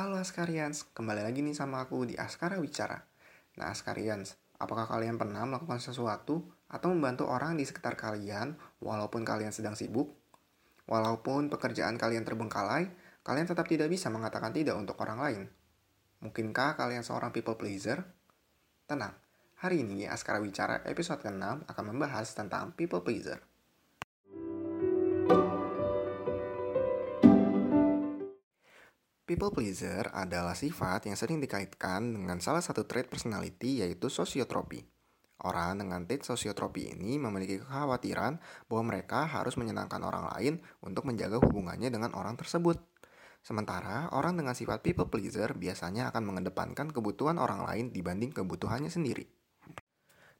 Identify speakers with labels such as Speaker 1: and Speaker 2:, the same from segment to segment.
Speaker 1: Askarians, kembali lagi nih sama aku di Askara Wicara. Nah Askarians, apakah kalian pernah melakukan sesuatu atau membantu orang di sekitar kalian walaupun kalian sedang sibuk? Walaupun pekerjaan kalian terbengkalai, kalian tetap tidak bisa mengatakan tidak untuk orang lain. Mungkinkah kalian seorang people pleaser? Tenang, hari ini Askara Wicara episode ke-6 akan membahas tentang people pleaser. People pleaser adalah sifat yang sering dikaitkan dengan salah satu trait personality yaitu sosiotropi. Orang dengan trait sosiotropi ini memiliki kekhawatiran bahwa mereka harus menyenangkan orang lain untuk menjaga hubungannya dengan orang tersebut. Sementara orang dengan sifat people pleaser biasanya akan mengedepankan kebutuhan orang lain dibanding kebutuhannya sendiri.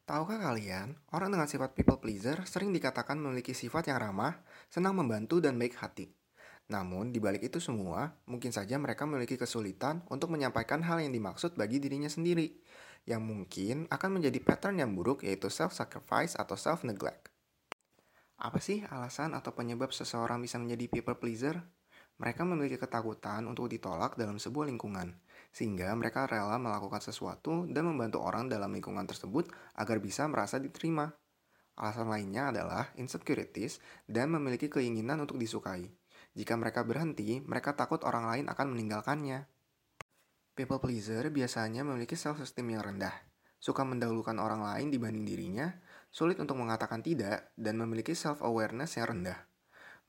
Speaker 1: Tahukah kalian, orang dengan sifat people pleaser sering dikatakan memiliki sifat yang ramah, senang membantu, dan baik hati. Namun, di balik itu semua, mungkin saja mereka memiliki kesulitan untuk menyampaikan hal yang dimaksud bagi dirinya sendiri, yang mungkin akan menjadi pattern yang buruk yaitu self-sacrifice atau self-neglect. Apa sih alasan atau penyebab seseorang bisa menjadi people pleaser? Mereka memiliki ketakutan untuk ditolak dalam sebuah lingkungan, sehingga mereka rela melakukan sesuatu dan membantu orang dalam lingkungan tersebut agar bisa merasa diterima. Alasan lainnya adalah insecurities dan memiliki keinginan untuk disukai. Jika mereka berhenti, mereka takut orang lain akan meninggalkannya. People pleaser biasanya memiliki self-esteem yang rendah, suka mendahulukan orang lain dibanding dirinya, sulit untuk mengatakan tidak, dan memiliki self-awareness yang rendah.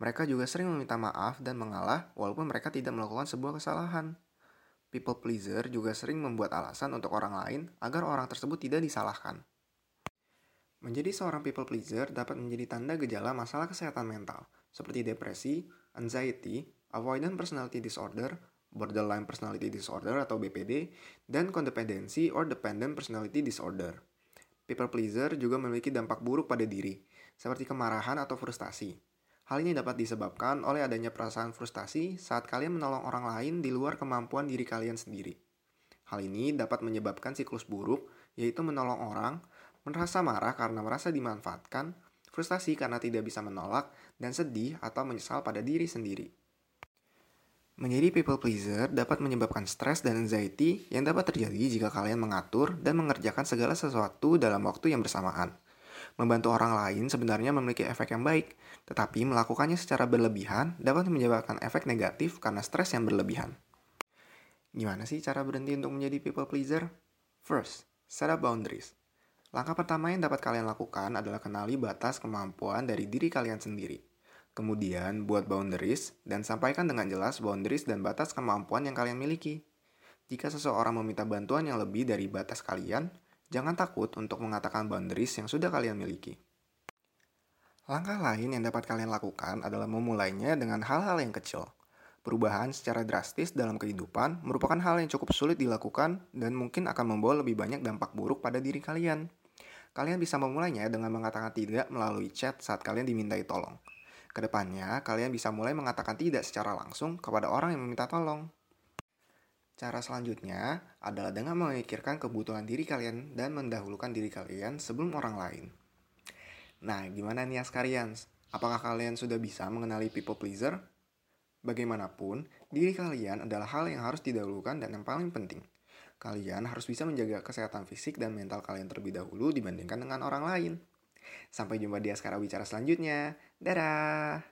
Speaker 1: Mereka juga sering meminta maaf dan mengalah walaupun mereka tidak melakukan sebuah kesalahan. People pleaser juga sering membuat alasan untuk orang lain agar orang tersebut tidak disalahkan. Menjadi seorang people pleaser dapat menjadi tanda gejala masalah kesehatan mental, seperti depresi, anxiety, avoidant personality disorder, borderline personality disorder atau BPD, dan codependency or dependent personality disorder. People pleaser juga memiliki dampak buruk pada diri, seperti kemarahan atau frustasi. Hal ini dapat disebabkan oleh adanya perasaan frustasi saat kalian menolong orang lain di luar kemampuan diri kalian sendiri. Hal ini dapat menyebabkan siklus buruk, yaitu menolong orang, merasa marah karena merasa dimanfaatkan, frustasi karena tidak bisa menolak, dan sedih atau menyesal pada diri sendiri. Menjadi people pleaser dapat menyebabkan stres dan anxiety yang dapat terjadi jika kalian mengatur dan mengerjakan segala sesuatu dalam waktu yang bersamaan. Membantu orang lain sebenarnya memiliki efek yang baik, tetapi melakukannya secara berlebihan dapat menyebabkan efek negatif karena stres yang berlebihan. Gimana sih cara berhenti untuk menjadi people pleaser? First, set up boundaries. Langkah pertama yang dapat kalian lakukan adalah kenali batas kemampuan dari diri kalian sendiri. Kemudian, buat boundaries dan sampaikan dengan jelas boundaries dan batas kemampuan yang kalian miliki. Jika seseorang meminta bantuan yang lebih dari batas kalian, jangan takut untuk mengatakan boundaries yang sudah kalian miliki. Langkah lain yang dapat kalian lakukan adalah memulainya dengan hal-hal yang kecil. Perubahan secara drastis dalam kehidupan merupakan hal yang cukup sulit dilakukan dan mungkin akan membawa lebih banyak dampak buruk pada diri kalian. Kalian bisa memulainya dengan mengatakan tidak melalui chat saat kalian dimintai tolong. Ke depannya, kalian bisa mulai mengatakan tidak secara langsung kepada orang yang meminta tolong. Cara selanjutnya adalah dengan memikirkan kebutuhan diri kalian dan mendahulukan diri kalian sebelum orang lain. Nah, gimana nih kalian? Apakah kalian sudah bisa mengenali people pleaser? Bagaimanapun, diri kalian adalah hal yang harus didahulukan dan yang paling penting kalian harus bisa menjaga kesehatan fisik dan mental kalian terlebih dahulu dibandingkan dengan orang lain. Sampai jumpa di Askara Bicara selanjutnya. Dadah!